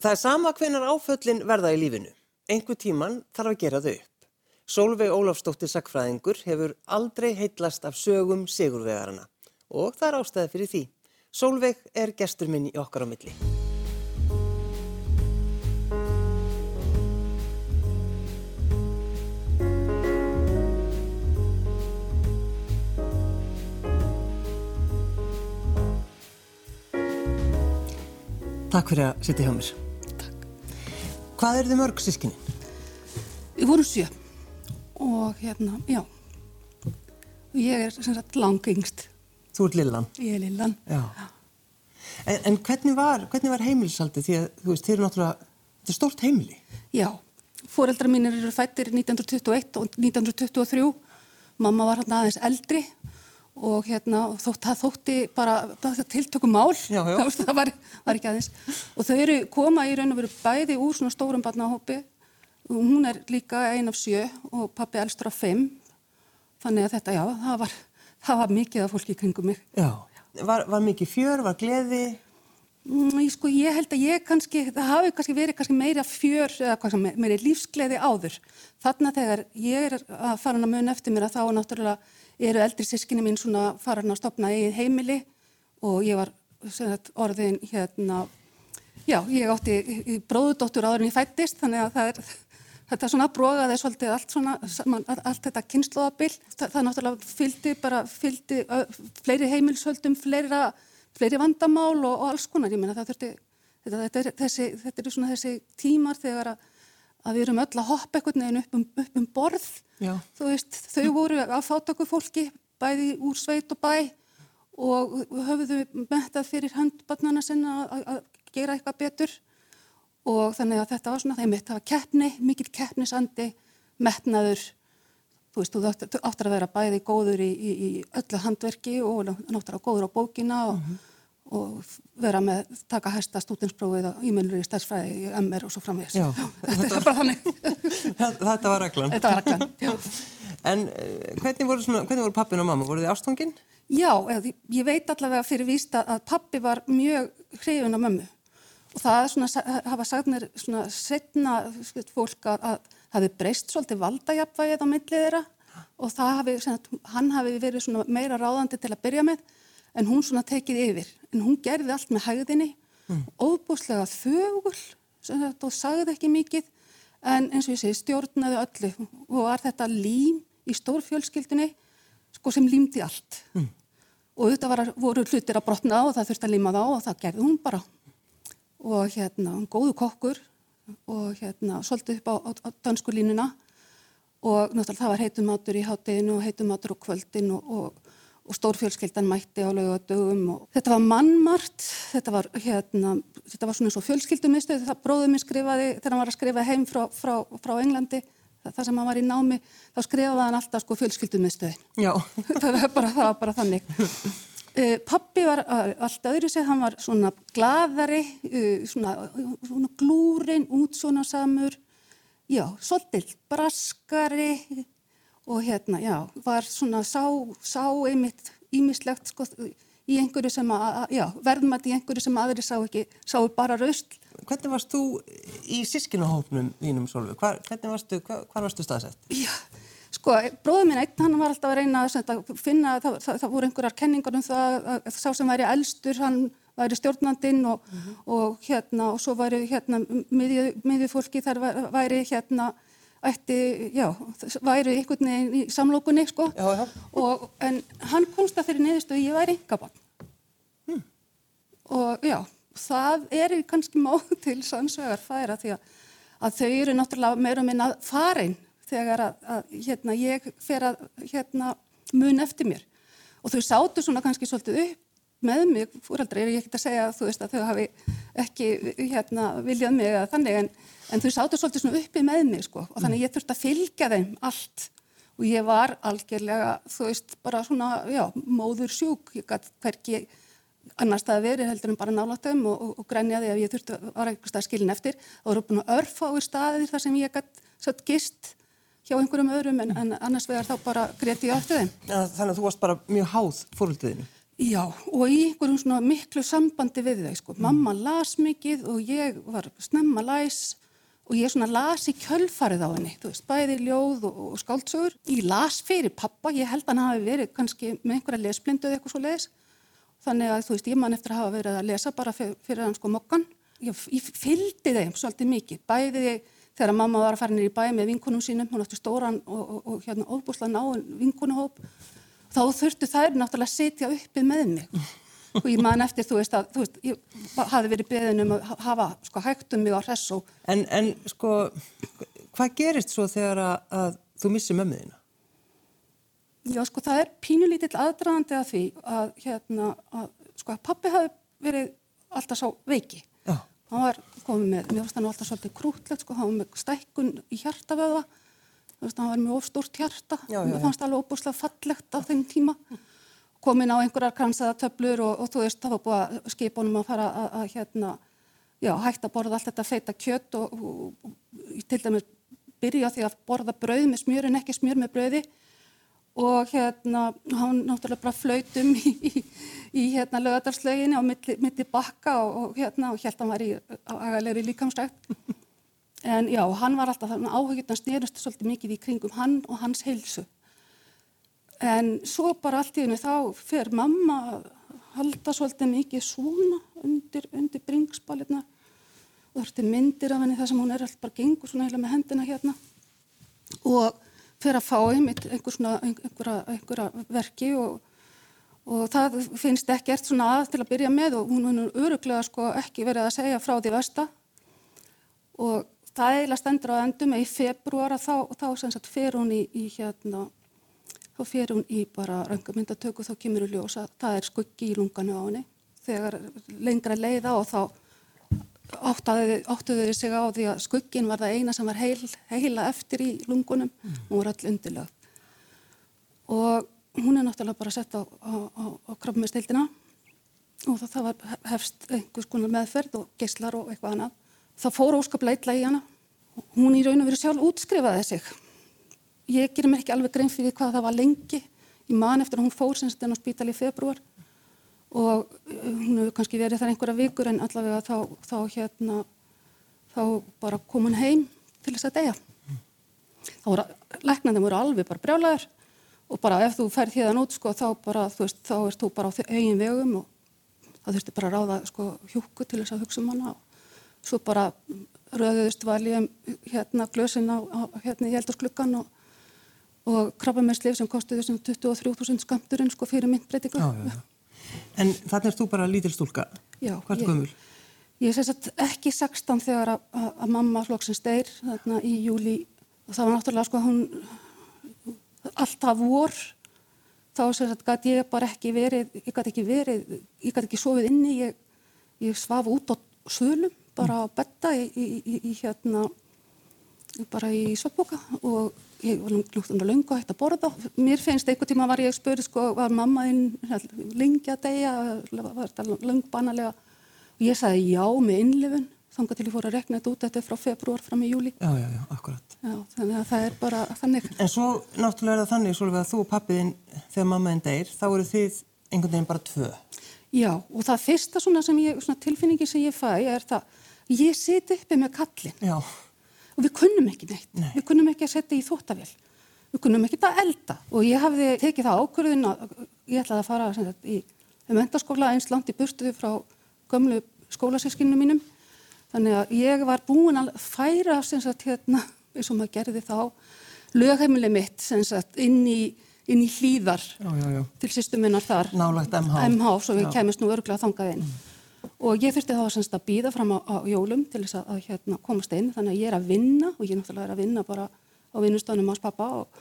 Það er sama hvenar áföllin verða í lífinu. Einhver tíman þarf að gera þau upp. Solveig Ólafsdóttir Sackfræðingur hefur aldrei heitlast af sögum sigurvegarana og það er ástæði fyrir því. Solveig er gestur minn í okkar á milli. Takk fyrir að sitja hjá mér. Hvað er þið mörg sískinni? Við vorum sjö og hérna, já, og ég er sem sagt langengst, Þú ert Lillan. ég er lillan. Já. En, en hvernig var, hvernig var heimilisaldið? Því að þú veist, þið eru náttúrulega, þetta er stórt heimili. Já, fóreldrar mínir eru fættir 1921 og 1923, mamma var hérna aðeins eldri og hérna og þótt, það þótti bara tiltökum mál, Já, já. Það, var, var ekki aðeins. Og þau eru koma í raun og veru bæði úr svona stórum barnahópi, hún er líka ein af sjö og pappi elstur af fimm, þannig að þetta, já, það var, það var mikið af fólki í kringum mig. Já. Var, var mikið fjör, var gleði? Mm, ég, sko, ég held að ég kannski, það hafi kannski verið kannski meira fjör eða meiri lífsgleði áður. Þannig að þegar ég er að fara að mun eftir mér að þá náttúrulega eru eldri sískinni mín svona farin að stopna eigið heimili og ég var sagt, orðin hérna, já, ég átti bróðudóttur áður en ég fættist þannig að það er Þetta svona brógaði svolítið allt, svona, allt þetta kynnslóðabill. Það, það náttúrulega fylgdi bara fylgdi, fleiri heimilsöldum, fleira, fleiri vandamál og, og alls konar. Ég meina það þurfti, þetta, þetta, er, þessi, þetta eru svona þessi tímar þegar að, að við erum öll að hoppa einhvern veginn upp um, upp um borð. Já. Þú veist, þau voru að fátaku fólki, bæði úr sveit og bæ og höfðu mettað fyrir höndbarnana sinna að, að gera eitthvað betur. Og þannig að þetta var svona þeim mitt, það var keppni, mikill keppnisandi, metnaður, þú veist, þú átt- þú áttur að vera bæði góður í, í, í öllu handverki og náttúrulega góður á bókina og, og vera með, taka hæsta stúdinsprófið í munur í stærðsfræði í MR og svo framvegis. Já. Þetta er bara þannig. Þetta var reglan. Þetta var reglan, já. En eh, hvernig voru, svona, hvernig voru pappin og mamma? Voru þið ástfangin? Já, eða, ég veit allavega fyrir víst að, pappi var mjög hrifin af mömmu og það svona, hafa sagt mér svona setna fólk að, að hafi breyst svolítið valdajafvægið á millið þeirra og það hafi, hann hafi verið svona meira ráðandi til að byrja með en hún svona tekið yfir. En hún gerði allt með hægðinni, mm. óbúslega þögul og sagði ekki mikið en eins og ég segi stjórnaði öllu og var þetta lím í stórfjölskyldunni sko sem límdi allt. Og þetta var, voru hlutir að brotna og það þurfti að líma þá og það gerði hún bara. Og hérna, góðu kokkur og hérna, svolítið upp á, á, á dansku línuna og náttúrulega það var heitumatur í hátteginu og heitumatur á kvöldin og, og, og stórfjölskyldan mætti á laugadögum og þetta var mannmart, þetta var hérna, þetta var svona eins og fjölskyldumistuð, það bróðum minn skrifaði þegar hann var að skrifa heim frá, frá, frá Englandi, það, sem hann var í námi, þá skrifaði hann alltaf sko fjölskyldumistuðin Já. það var bara, það var bara þannig. Uh, pappi var uh, allt öðru sig, hann var svona gladari, uh, svona, svona glúrin, útsona samur, já, svolítið braskari og hérna, já, var svona sá, sá einmitt ímislegt sko í einhverju sem að, já, verðmætt í einhverju sem aðri sá ekki, sáu bara rausl. Hvernig varst þú í sískinahópnum þínum, Solveig? Hvernig varstu, hvar, hvar varstu staðsett? Já, sko, bróður minn einn, hann var alltaf að reyna að finna, það, það, það voru einhverjar kenningar um það að, að sá sem væri elstur, hann væri stjórnandinn og, og hérna, og svo væri hérna miðju, miðju fólki þar væ- væri hérna, ætti, já, væri einhvern veginn í samlókunni, sko. Já, já. Og, en hann komst að þeirri neðustu, ég væri engabann. Og já, það er kannski máð til sannsvegar færa því að, að þau eru náttúrulega meira og minna farin þegar að, að hérna, ég fer að hérna, mun eftir mér. Og þau sátu svona kannski svolítið upp með mig, fóraldri er ég ekkert að segja veist að þau hafi ekki hérna, viljað mig eða þannig en, en þau sátu svolítið uppi með mig sko og þannig ég þurfti að fylgja þeim allt og ég var algjörlega þú veist bara svona, já, móður sjúk, ég gæti hverki annars það verið heldur en bara nálatum og, og, og grænjaði að ég þurfti að vera einhver stað skilin eftir. Það voru búin að örfa á staðir þar sem ég gætt satt gist hjá einhverjum öðrum en, en annars vegar þá bara greti ég á eftir þeim. Þannig að þú varst bara mjög háð fóröldiðinu. Já, og í einhverjum svona miklu sambandi við þau, sko. Mamma las mikið og ég var snemma læs og ég svona las í kjölfarið á henni, þú veist, bæði ljóð og, og skáldsögur. Ég las fyrir pappa, ég held að hann hafi verið kannski með einhverja lesblindu eða eitthvað svo leiðis. Þannig að þú veist, ég man eftir að hafa verið að lesa bara fyrir, fyrir hann sko mokkan. Ég, ég fylgdi þeim svolítið mikið, bæði þegar mamma var að fara nýra í bæ með vinkunum sínum, hún átti stóran og, og, og hérna þá þurftu þær náttúrulega að setja uppið með mig og ég man eftir, þú veist, að þú veist, ég hafi verið beðin um að hafa sko hægt um mig á hress og... En, en sko, hvað gerist svo þegar að, að þú missi mömmuðina? Já, sko, það er pínulítill aðdraðandi að því að, hérna, að, sko, að pappi hafi verið alltaf sá veiki. Já. Hann var komið með, mér finnst hann alltaf svolítið krútlegt, sko, hann var með stækkun í hjartavöða þú veist, hann var með ofstúrt hjarta. Já, já, mér fannst alveg óbúslega fallegt á þeim tíma. Komin á einhverjar kransaðatöflur og, og þú veist, það var búið að skipa honum að fara að, að hérna, já, hægt að borða allt þetta feita kjött og, og, og til dæmis byrja því að borða brauð með smjör en ekki smjör með brauði. Og hérna, hann náttúrulega bara flautum í, í, í hérna lögadalslöginni á milli, milli bakka og hérna, og hérna var í agalegri líkamstækt En já, hann var alltaf, áhugjurna styrust svolítið mikið í kringum hann og hans heilsu. En svo bara allt í hennu þá fer mamma að halda svolítið mikið svona undir, undir bringspalirna og er myndir af henni þar sem hún er alltaf bara gengur svona heila með hendina hérna. Og fer að fá einmitt einhver svona, einhverja, einhverja verki og, og það finnst ekkert svona að til að byrja með og hún er öruglega sko ekki verið að segja frá því versta. Og það eiginlega stendur á endum í februar að þá, þá sem sagt fer hún í, í hérna, þá fer hún í bara röngamyndatöku þá kemur hún ljósa, það er skuggi í lunganu á henni. Þegar lengra leiða og þá áttuðu þau sig á því að skuggin var það eina sem var heil, heila eftir í lungunum. Mm. hún var all undirlega og hún er náttúrulega bara sett á, á, á, á krabbmestildina og það, það var hefst einhvers konar meðferð og geyslar og eitthvað annað það fór óskaplega illa í hana. Hún í raun og veru sjálf útskrifaði sig. Ég gerir mér ekki alveg grein fyrir hvað það var lengi. Ég man eftir að hún fór sem stenn á spítali í februar og uh, hún hefur kannski verið þar einhverja vikur en allavega þá, þá hérna, þá bara kom hún heim til þess að deyja. Þá voru, læknandi voru alveg bara brjálæður og bara ef þú færð hérna út sko þá bara, þú veist, þá ert þú bara á eigin vegum og það þurfti bara að ráða sko hjúku til þess að hugsa um hana og svo bara röðuðist valjum hérna glösin á, á hérna í eldarsklukkan og, og krabbamennslif sem kosti þessum 23.000 skamturinn sko fyrir myndbreytingu. En þannig er þú bara lítil stúlka? Já. Hvað er gömul? Ég er sett ekki 16 þegar að, að, að mamma flokksins deyr þarna í júli og það var náttúrulega sko hún alltaf vor þá sem sagt gæti ég bara ekki verið, ég gæti ekki verið, ég gæti ekki sofið inni, ég, ég svaf út á svölum bara á betta í, í, í, hérna bara í söpboka og ég var lungtundur lunga hægt að borða. Mér finnst einhver tíma var ég spurði sko var mammaðinn lengi að deyja? Var þetta lungbanalega og ég sagði já með innlifun. Þangar til ég fór að rekna þetta út þetta frá februar fram í júli Já, já, já, akkurat. Já, Þannig að það er bara þannig. En svo náttúrulega er það þannig Svolítið að þú og pappiðinn þegar mammaðinn deyr þá eru þið einhvern veginn bara tvö. Já, og það fyrsta svona sem ég, svona tilfinningi sem ég fæ er það ég seti uppi með kallin Já. og við kunnum ekki neitt, Nei. við kunnum ekki að setja í þóttavél, við kunnum ekki að elda. Og ég hafði tekið það ákvörðin að ég ætlaði að fara sagt, í mentaskóla eins langt í burstuði frá gömlu skólasískinu mínum. Þannig að ég var búin að færa sagt, hérna, eins og maður gerði þá lögheimili mitt sagt, inn í inn í hlýðar já, já, já. til sýstum minnar þar. Nálagt MH MH, svo við kemist nú örgulega þangað inn. Mm og ég þurfti þá semst að býða fram á, á jólum til þess að, að hérna, komast inn. Þannig að ég er að vinna og ég náttúrulega er að vinna bara á vinnustöðunum hans pappa og,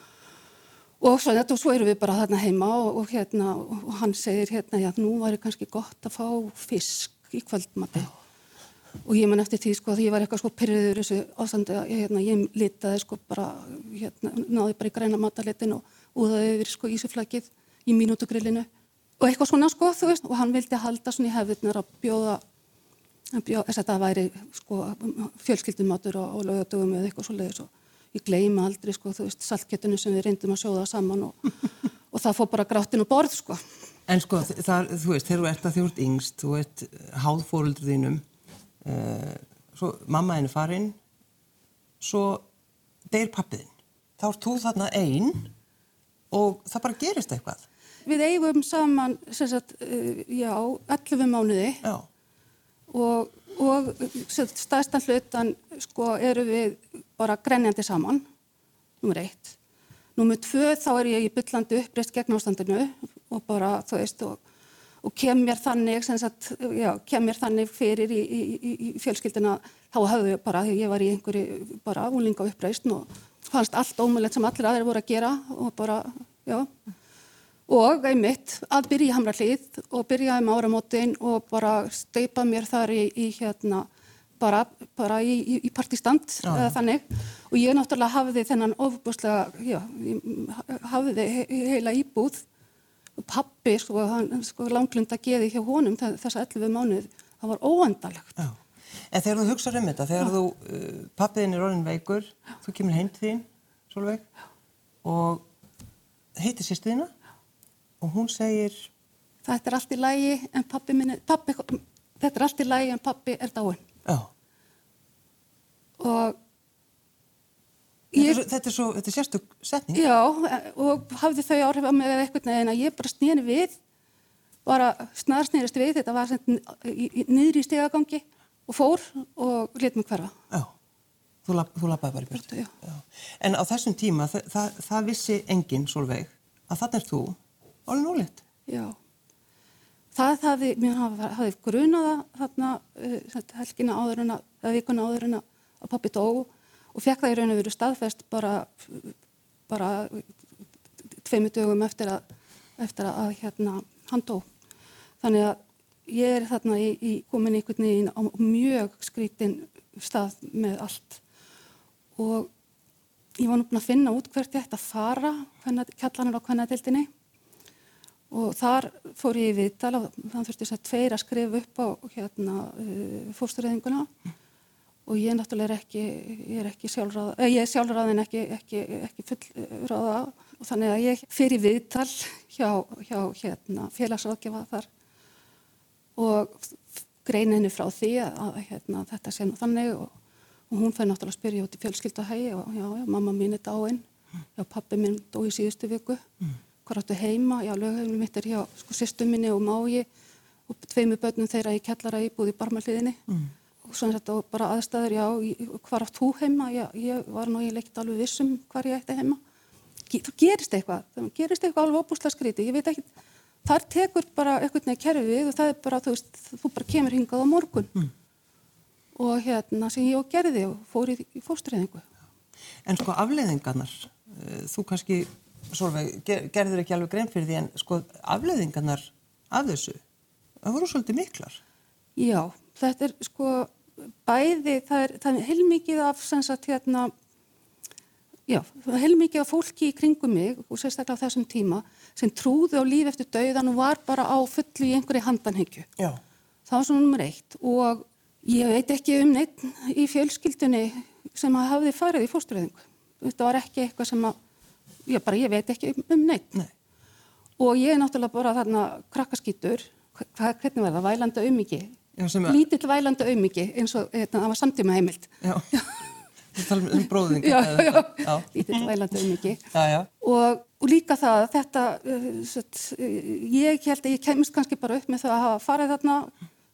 og svo, þetta, og svo erum við bara þarna heima og, og, hérna, hann segir hérna já nú var það kannski gott að fá fisk í kvöldmati og ég man eftir því sko að ég var eitthvað sko pyrriður þessu ástandi að ég, hérna, ég litaði sko bara hérna, náði bara í græna matalitin og úðaði yfir sko ísuflagið í mínútugrillinu og eitthvað svona sko þú veist og hann vildi halda svona í hefðunar að bjóða þess að það væri sko fjölskyldumatur og, og lögadögum eða eitthvað svo leiðis og ég gleyma aldrei sko þú veist saltkjötunum sem við reyndum að sjóða saman og, og það fór bara gráttin og borð sko En sko, það, þú veist, þegar þú ert að þú ert yngst, þú ert háð fóröldur þínum, uh, svo mamma henni farinn, svo deyr pappiðinn. Þá ert þú þarna einn og það bara gerist eitthvað. Við eigum saman, sagt, uh, já, 11 mánuði Já, og, og stæðstan hlutan sko eru við bara grenjandi saman, nummer eitt. Nummer tvö þá er ég í byllandi uppreist gegn ástandinu og bara, þú veist, og, og kem mér þannig, sagt, já, kem mér þannig fyrir í, í, í, í fjölskyldina, þá hafðu ég bara, ég var í einhverju bara úlinga uppreist og fannst allt ómulett sem allir aðeir voru að gera og bara, já. Og einmitt að byrja í Hamra hlýð og byrja um áramótin og bara steipa mér þar í, í hérna, bara, bara í, í, í partistand Já, eða já. þannig. Og ég náttúrulega hafði þennan ofbúslega, já, he heila íbúð pappi, sko, hann, sko langlunda geði hjá honum þe- þessa 11 mánuð, það var óendalegt. já. En þegar þú hugsaður um þetta, þegar þú, uh, pappiðinn er orðin veikur, þú kemur heim til þín, Solveig, og heitir sýstuðina og hún segir, Þetta er allt í lægi en pappi minni, pappi, þetta er allt í lægi en pappi er dáinn. já, Og þetta, ég, er, svo- þetta er svo, þetta er sérstök setning. Já, og hafði þau áhrif á mig eða eitthvað neginn að ég bara snýri við, bara snarsnýrist við, þetta var niður í stegagangi og fór og let mig hverfa. Já, þú, lab, þú labbaði bara í björtu. Já. Já. En á þessum tíma, það, það, það vissi enginn, Solveig, að þannig er þú orðin óleitt. Já. Það hafði, mér hafði, hafði grunaða þarna uh, helgina áður en að, eða vikuna áður en að pappi dó og fekk það í raun og veru staðfest bara, bara tveimu dögum eftir að, eftir að hérna, hann dó. Þannig að ég er þarna í, í komin einhvern veginn á mjög skrítin stað með allt og ég var nú búin að finna út hvert ég ætti að fara, kjallanir á kvennadeildinni og þar fór ég í viðtal og þann þurfti þess að tveir að skrifa upp á hérna, uh, fóstureyðinguna. Og ég náttúrulega er ekki, ég er ekki sjálfráð, eh, ég er sjálfráð en ekki, ekki, ekki fullráða. Og þannig að ég fer í viðtal hjá, hjá hérna, félagsráðgjafa þar. Og grein henni frá því að hérna, þetta sé nú þannig. Og, og hún fær náttúrulega að spyrja út í fjölskyldahægi og já, já, mamma mín er dáinn, já, pappi minn dó í síðustu viku, hvað áttu heima, já, lögheimli mitt er hjá sko sýstu minni og mági og tveimu börnum þeirra í kellara íbúð í barmaliðinni mm. og svona þetta og bara aðstæður, já, hvað átt þú heima, já, ég var nú ég leikt alveg vissum hvað ég ætti heima. Það gerist eitthvað, það gerist eitthvað alveg óbúslega skríti, ég veit ekki, þar tekur bara eitthvað neða kerfið og það er bara, þú veist, þú bara kemur hingað á morgun mm. og hérna sem ég og gerði og fór í, fóstureyðingu. En sko afleiðingarnar, þú kannski, Solveig, ger, gerður ekki alveg grein fyrir því en sko afleiðingarnar af þessu, það voru svolítið miklar. Já, þetta er sko bæði, það er, það er heilmikið af sem sagt hérna, já, heilmikið af fólki í kringum mig og sérstaklega á þessum tíma sem trúði á líf eftir dauðan og var bara á fullu í einhverju handanhengju. Já. Það var svona nummer eitt og ég veit ekki um neitt í fjölskyldunni sem hafði farið í fósturöðingu. Þetta var ekki eitthvað sem að, já bara ég veit ekki um, um neitt. Nei. Og ég er náttúrulega bara þarna krakkaskýtur, hvernig var það, vælanda auðmiki, lítill vælanda auðmiki eins og hérna, það var samtíma heimild. Já, þú tala um bróðing. Já, já, já, lítill vælanda auðmiki. Já, já. Og, og líka það, þetta, uh, satt, uh, ég held að ég kemist kannski bara upp með það að hafa farið þarna,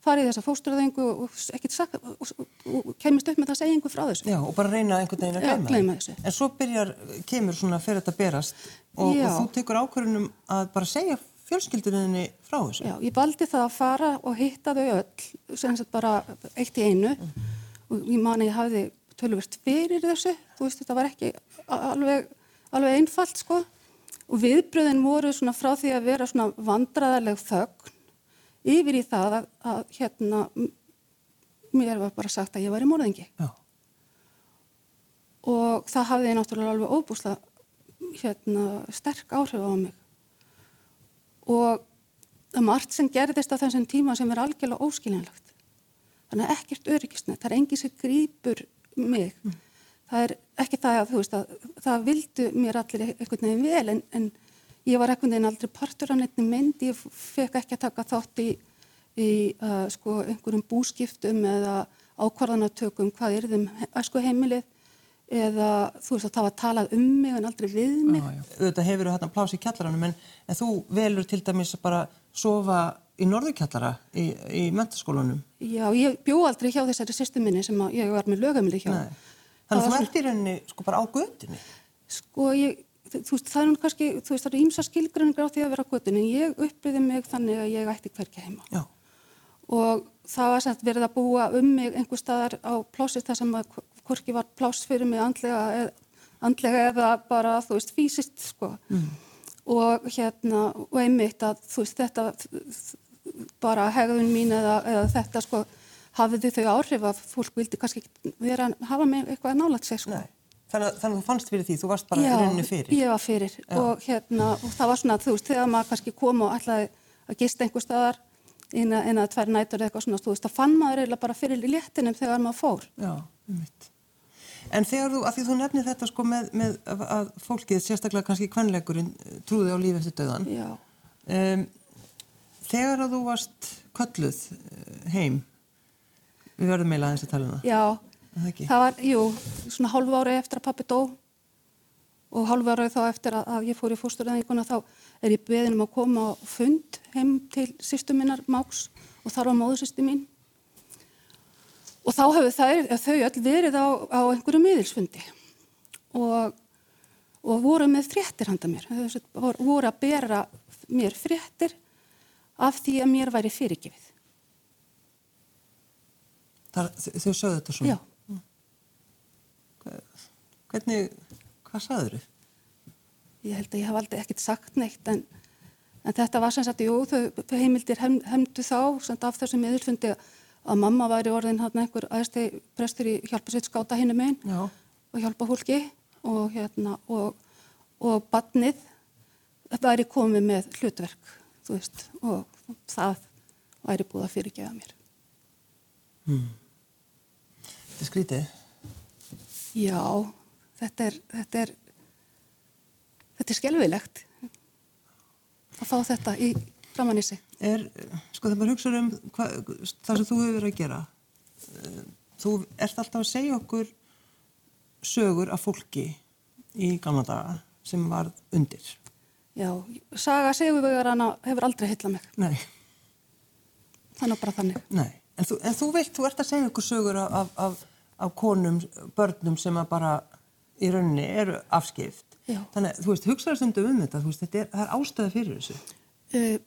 farið þessa fósturðingu og ekkert sagt, og, og, kemist upp með það einhver frá þessu. Já, og bara reyna einhvern veginn að Já, gleyma, gleyma þessu. En svo byrjar, kemur svona fyrir þetta berast og, og þú tekur ákvörðunum að bara segja fjölskylduninni frá þessu. Já, ég valdi það að fara og hitta þau öll, sem sagt bara eitt í einu og ég man að ég hafði tölvist fyrir þessu, þú veist þetta var ekki alveg, alveg einfalt sko og viðbröðin voru svona frá því að vera svona vandraðarleg þögn yfir í það að, að hérna mér var bara sagt að ég var í morðingi. Já. og það hafði náttúrulega alveg óbúslega hérna sterk áhrif á mig. Og það er margt sem gerðist á þessum tíma sem er algjörlega óskiljanlegt. Þannig að ekkert öryggisnett, það er engi sem grýpur mig. Það er ekki það að þú veist að það vildu mér allir einhvern veginn vel en, en ég var ekkert veginn aldrei partur af neittni mynd, ég fekk ekki að taka þátt í, í uh, sko, einhverjum búskiptum eða ákvarðanatökum hvað er þeim æsku heimilið eða þú veist að það var talað um mig en aldrei við mig. Já, já. Þetta hefur hérna plási í kjallaranum en, en þú velur til dæmis að bara sofa í norðurkjallara í, í mentaskólanum. Já, ég bjó aldrei hjá þessari sýstu minni sem ég var með lögamili hjá. Nei. Þannig að þú ert í rauninni sko bara á göttinni. Sko ég, þú veist, það er nú kannski, þú veist, það eru ímsa skilgrunningar á því að vera á göttinni en ég upplýði mig þannig að ég ætti hverja heima. Já. Og það var sett verið að búa um mig einhver staðar á plásist þar sem að hvorki var plás fyrir mig andlega eða, andlega eða bara, þú veist, fysiskt, sko. Mm. Og hérna, og einmitt að, þú veist, þetta bara hegðun mín eða, eða þetta, sko, hafiði þau áhrif að fólk vildi kannski vera hafa mig eitthvað að nálat sig, sko. Nei. Þannig að, að þú fannst fyrir því, þú varst bara í rauninni fyrir? Já, ég var fyrir Já. og hérna, og það var svona, þú veist, þegar maður kannski kom og ætlaði að gista einhver staðar eina, eina, tvær nætur eða eitthvað svona, þú veist, það fann maður eiginlega bara fyrir léttinum þegar maður fór. Já, um mitt. En þegar þú, að því þú nefnir þetta sko með, með að fólkið, sérstaklega kannski kvennleikurinn, trúði á lífi eftir döðan. Já. Um, þegar að þú varst kölluð eh, heim, við verðum meila aðeins að tala um það. Já, það, var, jú, svona hálfu ári eftir að pappi dó og hálfu ári þá eftir að, að ég fór í fórsturðaðinguna þá er ég beðin um að koma á fund heim til sýstu minnar Máks og þar var móðursýstu mín Og þá hefur þau öll verið á, á einhverju miðilsfundi og, og voru með fréttir handa mér. Þau voru að bera mér fréttir af því að mér væri fyrirgefið. Þar, þau sögðu þetta svona? Já. Hvernig, hvað sagður þau? Ég held að ég haf aldrei ekkert sagt neitt en, en þetta var sem sagt, jú, þau, þau heimildir hem, hemdu þá af þessum miðilsfundi að mamma væri orðin hann einhver aðsteg prestur í hjálpa sitt skáta hinnu megin og hjálpa hólki og hérna og, og badnið væri komið með hlutverk þú veist og það væri búið að fyrirgeða mér hmm. Þetta er skrítið Já þetta er þetta er, þetta er skelvilegt að fá þetta í sig. Er, sko þegar maður hugsa um hva, það sem þú hefur verið að gera eh, þú ert alltaf að segja okkur sögur af fólki í gamla daga sem var undir. Já, saga segjuvegarana hefur aldrei heitla mig. Nei. Þannig bara þannig. Nei, en þú, en þú vilt, þú ert að segja okkur sögur af, af, af konum, börnum sem að bara í rauninni eru afskipt Já. Þannig, þú veist, hugsaður stundum um þetta, þú veist, þetta er, er ástæða fyrir þessu uh,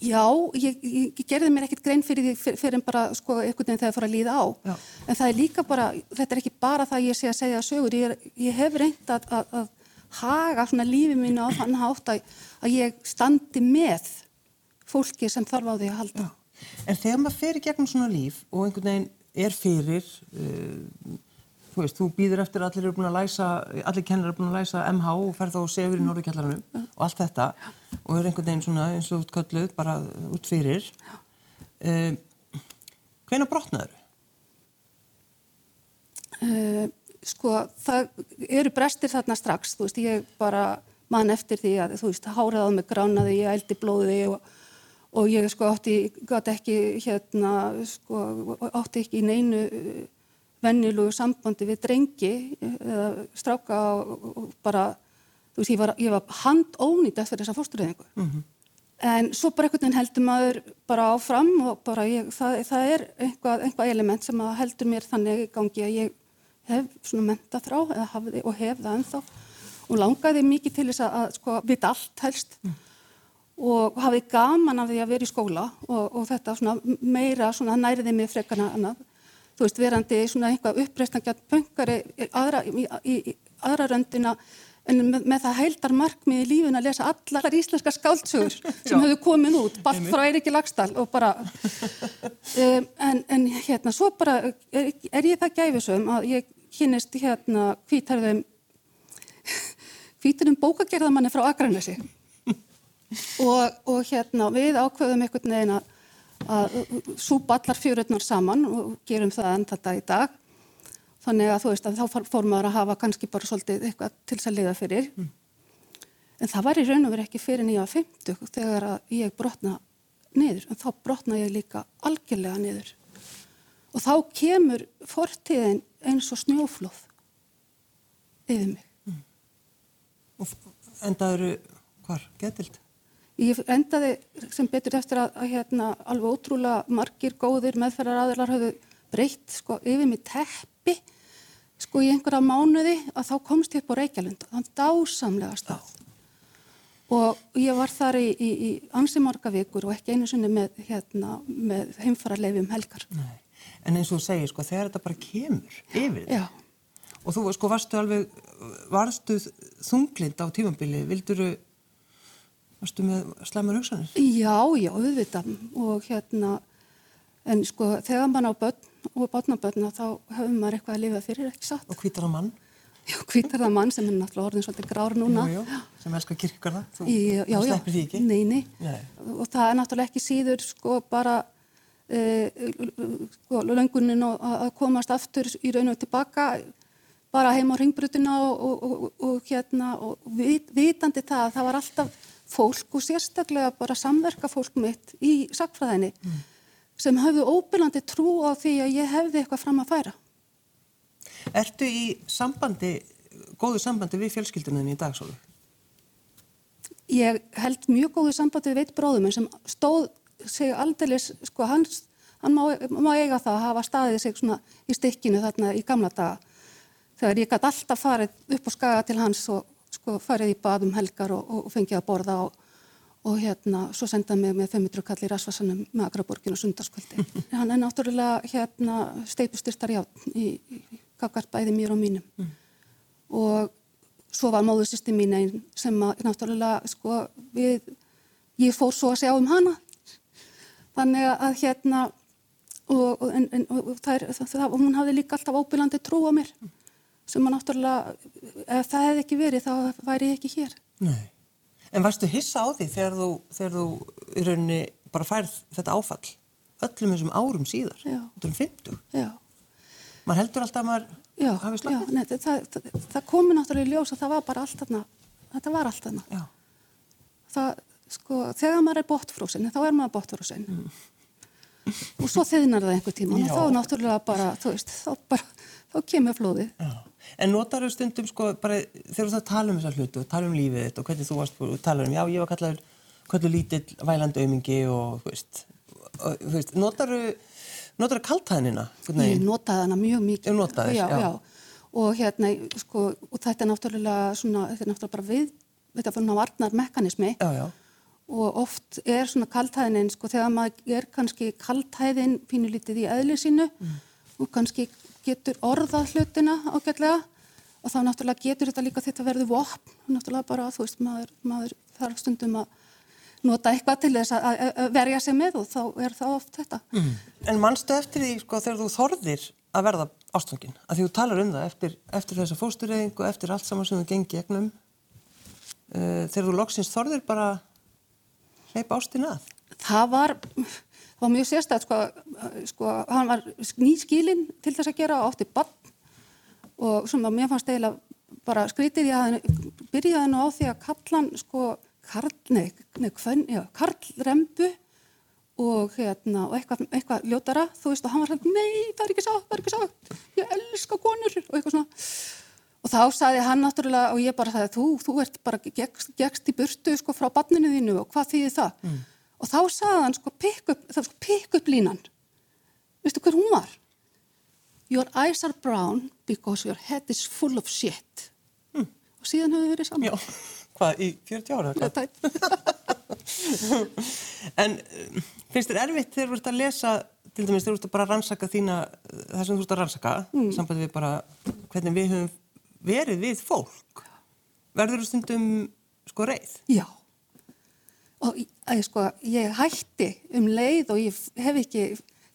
Já, ég, ég, ég gerði mér ekkert grein fyrir því fyrir, fyrir en bara sko veginn þegar það fór að líða á. Já. En það er líka bara, þetta er ekki bara það ég sé að segja sögur, ég, er, ég hef reynd að, að, að haga svona lífið mínu á þann hátt að, að ég standi með fólki sem þarf á því að halda. Já. En þegar maður fer í gegnum svona líf og einhvern veginn er fyrir, uh, þú veist, þú býður eftir að allir eru búin að læsa, allir kennar eru búin að læsa MH og fer þá og sefur í Norðurkjallarannum mm. og allt þetta. Og er einhvern veginn svona eins og útkölluð bara út fyrir uh, hvena brotnaður? Uh, sko það eru brestir þarna strax þú veist ég bara mann eftir því að þú veist háraðað með gránaði ég ældi blóði og, og ég sko átti gæti ekki hérna sko átti ekki í neinu vennilugu sambandi við drengi eða stráka og, bara þú veist, ég var, ég var handónýtt eftir þessa fórstureyðingu. Mm -hmm. En svo bara einhvern veginn heldur maður bara áfram og bara ég, það, það er einhvað, einhvað element sem heldur mér þannig í gangi að ég hef svona menta þrá eða hafði og hef það ennþá og langaði mikið til þess að, að sko vita allt helst mm. og hafði gaman af því að vera í skóla og, og þetta svona meira svona næriði mig frekana annað. Þú veist, verandi svona einhvað uppreistnækjað pöngari aðra, í, í, í aðra röndina en með, með það heildar markmið í lífin að lesa allar íslenska skáltsugur sem höfðu komið út, balt frá Eiríki Lagstall og bara um, en, en hérna, svo bara er, er ég það gæfisum að ég kynist hérna hvítarðum hvítarðum bókagerðamanni frá Akranesi? Og, og hérna við ákveðum einhvern veginn að, að súpa allar fjörurnar saman og gerum það enn þetta í dag Þannig að þú veist að þá fór maður að hafa kannski bara svolítið eitthvað til þess að liða fyrir. Mm. En það var í raun og verið ekki fyrir nýja 50 þegar ég brotna niður. En þá brotna ég líka algjörlega niður. Og þá kemur fortíðin eins og snjóflóð yfir mig. Og endaður hvar? Getild? Ég endaði sem betur eftir að, að hérna, alveg ótrúlega margir góðir meðferðar aðlar hafðu breytt sko, yfir mig teppi sko í einhverja mánuði að þá komst ég upp á Reykjalund. Þann dásamlega stað. Og ég var þar í, í, í ansi marga vikur og ekki einu sinni með, hérna, með heimfararleifum helgar. Nei. En eins og þú segir, sko, þegar þetta bara kemur yfir Já. og þú sko varstu alveg, varstu þunglind á tímambili, vilduru, varstu með slæmur hugsanir? Já, já, auðvitað og hérna, en sko þegar mann á börn og börnabörna þá hefur maður eitthvað að lifa fyrir, ekki satt. Og hvítar að mann? Já, hvítar það mann sem er náttúrulega orðin svolítið grár núna. Jú, jú, sem elskar kirkgarða, þú, já, já, sleppir því ekki? Nei, nei, Nei. og það er náttúrulega ekki síður sko bara uh, sko, löngunin að að komast aftur í raun og tilbaka bara heim á ringbrutina og, og, og, og hérna og vit, vitandi það að það var alltaf fólk og sérstaklega bara samverka fólk mitt í sakfræðinni sem hafðu óbyrlandi trú á því að ég hefði eitthvað fram að færa. Ertu í sambandi, góðu sambandi við fjölskyldunum í dag, Sólug? Ég held mjög góðu sambandi við veit bróðum sem stóð sig aldeilis, sko hans, hann má, má eiga það að hafa staðið sig svona í stikkinu þarna í gamla daga. Þegar ég gæti alltaf farið upp á skaga til hans og sko farið í baðum helgar og, og fengið að borða og, og hérna svo sendaði mig með 500 kall í Rasvarsanum með Akraborgin og sundarskvöldi. hann er náttúrulega hérna steipustyrtar játn í, í, kakart bæði mér og mínum. Og svo var móðursýsti mín einn sem að náttúrulega sko við, ég fór svo að sjá um hana þannig að hérna og, en, en, og, er, það, það, hún hafði líka alltaf óbyrlandi trú á mér sem að náttúrulega ef það hefði ekki verið þá væri ég ekki hér Nei. En varstu hissa á því þegar þú, þegar þú í rauninni bara færð þetta áfall öllum þessum árum síðar, Já. er 50. já, Maður heldur alltaf að maður já, hafi já slappið. nei, það, það, það komi náttúrulega í ljós að það var bara allt þarna þetta var allt þarna Já. það, sko, þegar maður er bóttfrósin þá er maður bóttfrósin og svo þiðnar það einhver tíma og Já. þá náttúrulega bara, þú veist, þá bara þá kemur flóðið Já. En notar þau stundum sko bara þegar þú tala um þessar hlutu tala um lífið þitt og hvernig þú varst og tala um, já ég var kallaður kallar lítill vælandi aumingi og þú veist, veist notar þau þau kaltæðinina? Ég notaði hana mjög mikið. Þú notaðir, já, já. já. Og hérna, sko, og þetta er náttúrulega svona, þetta er náttúrulega bara við, þetta er svona varnar mekanismi Já, já. og oft er svona kaltæðinin, sko, þegar maður er kannski kaltæðin pínulítið í eðli sínu og kannski getur orðað hlutina ágætlega og þá náttúrulega getur þetta líka þetta verður vopn, náttúrulega bara, þú veist, maður, maður þarf stundum að nota eitthvað til þess að, verja sig með og þá er það oft þetta. Mm. En manstu eftir því sko þegar þú þorðir að verða ástfangin, að því þú talar um það eftir, eftir þessa fóstureyðingu, eftir allt saman sem þú gengi gegnum uh, þegar þú loksins þorðir bara hleypa ástin að? það var, var mjög sérstætt sko, sko, hann var nýskilinn til þess að gera og átti bann og sem að mér fannst eiginlega bara skrítið ég að byrjaði nú á því að kallan sko Karl, nei, nei, hvern, já, Karl Rembu og hérna, og eitthvað, eitthvað ljótara, þú veist, og hann var hérna, nei, það er ekki sátt, það er ekki sátt, ég elska konur og eitthvað svona. Og þá saði hann náttúrulega, og ég bara sagði, þú, þú ert bara gegst, gegst í burtu, sko, frá barninu þínu og hvað þýðir það? Mm. Og þá saði hann, sko, pick up, það var sko, pick up línan. Veistu hver hún var? Your eyes are brown because your head is full of shit. Mm. Og síðan hefur við verið saman. Já, hvað, í 40 ára? Tætt. En um, finnst þér erfitt þegar þú ert að lesa, til dæmis þegar þú ert að bara rannsaka þína, það sem þú ert að rannsaka, mm. sambandi við bara hvernig við höfum verið við fólk. Verður þú stundum sko reið? Já. Og ég, sko, ég hætti um leið og ég hef ekki,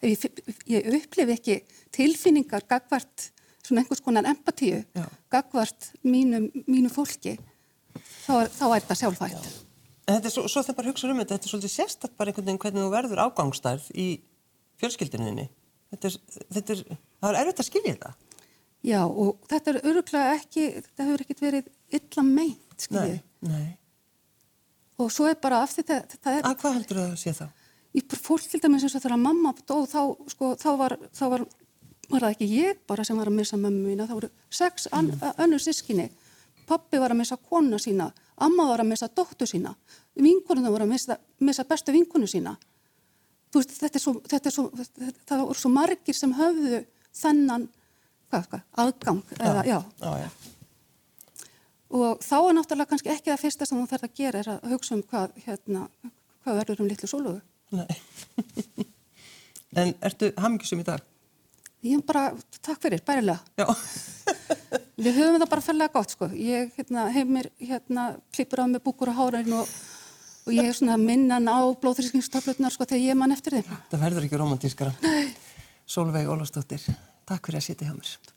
ég, ég upplifi ekki tilfinningar gagvart svona einhvers konar empatíu Já. gagvart mínu, mínu fólki. Þá þá er þetta sjálfhætt. Þetta er svo, svo þegar bara hugsa um þetta, þetta er svolítið sérstakt bara einhvern veginn hvernig þú verður ágangstærð í fjölskyldininni. Þetta er, þetta er, það er erfitt að skilja þetta. Já, og þetta er öruglega ekki, þetta hefur ekkert verið illa meint, skiljið. nei. Og svo er bara af því það, það er Að hvað heldur það að sé þá? ég fólk til dæmis eins og þegar mamma dó þá, sko, þá var, þá var var það ekki ég bara sem var að missa mömmu mína það voru sex an, önnur sískinni pappi var að missa konuna sína amma var að missa dóttu sína vinkunum voru að missa, missa bestu vinkunu sína þú veist, þetta er svo, þetta er svo þetta, það voru svo margir sem höfðu þennan hvað, hvað, aðgang eða, já, Já, já. Og þá er náttúrulega kannski ekki það fyrsta sem þú þarf að gera er að hugsa um hvað, hérna, hvað verður um litlu sólugu Nei. en ertu hamingisum í dag? ég er bara, takk fyrir, bærilega Já. Við höfum það bara fellega gott sko. Ég hérna, hef mér hérna, klippur af með búkur á háraðin og, og ég er svona minnan á blóðþrískingstöflutnar sko þegar ég mann eftir þeim. Það verður ekki romantískara. Nei. Solveig Ólafsdóttir, takk fyrir að sitja hjá mér.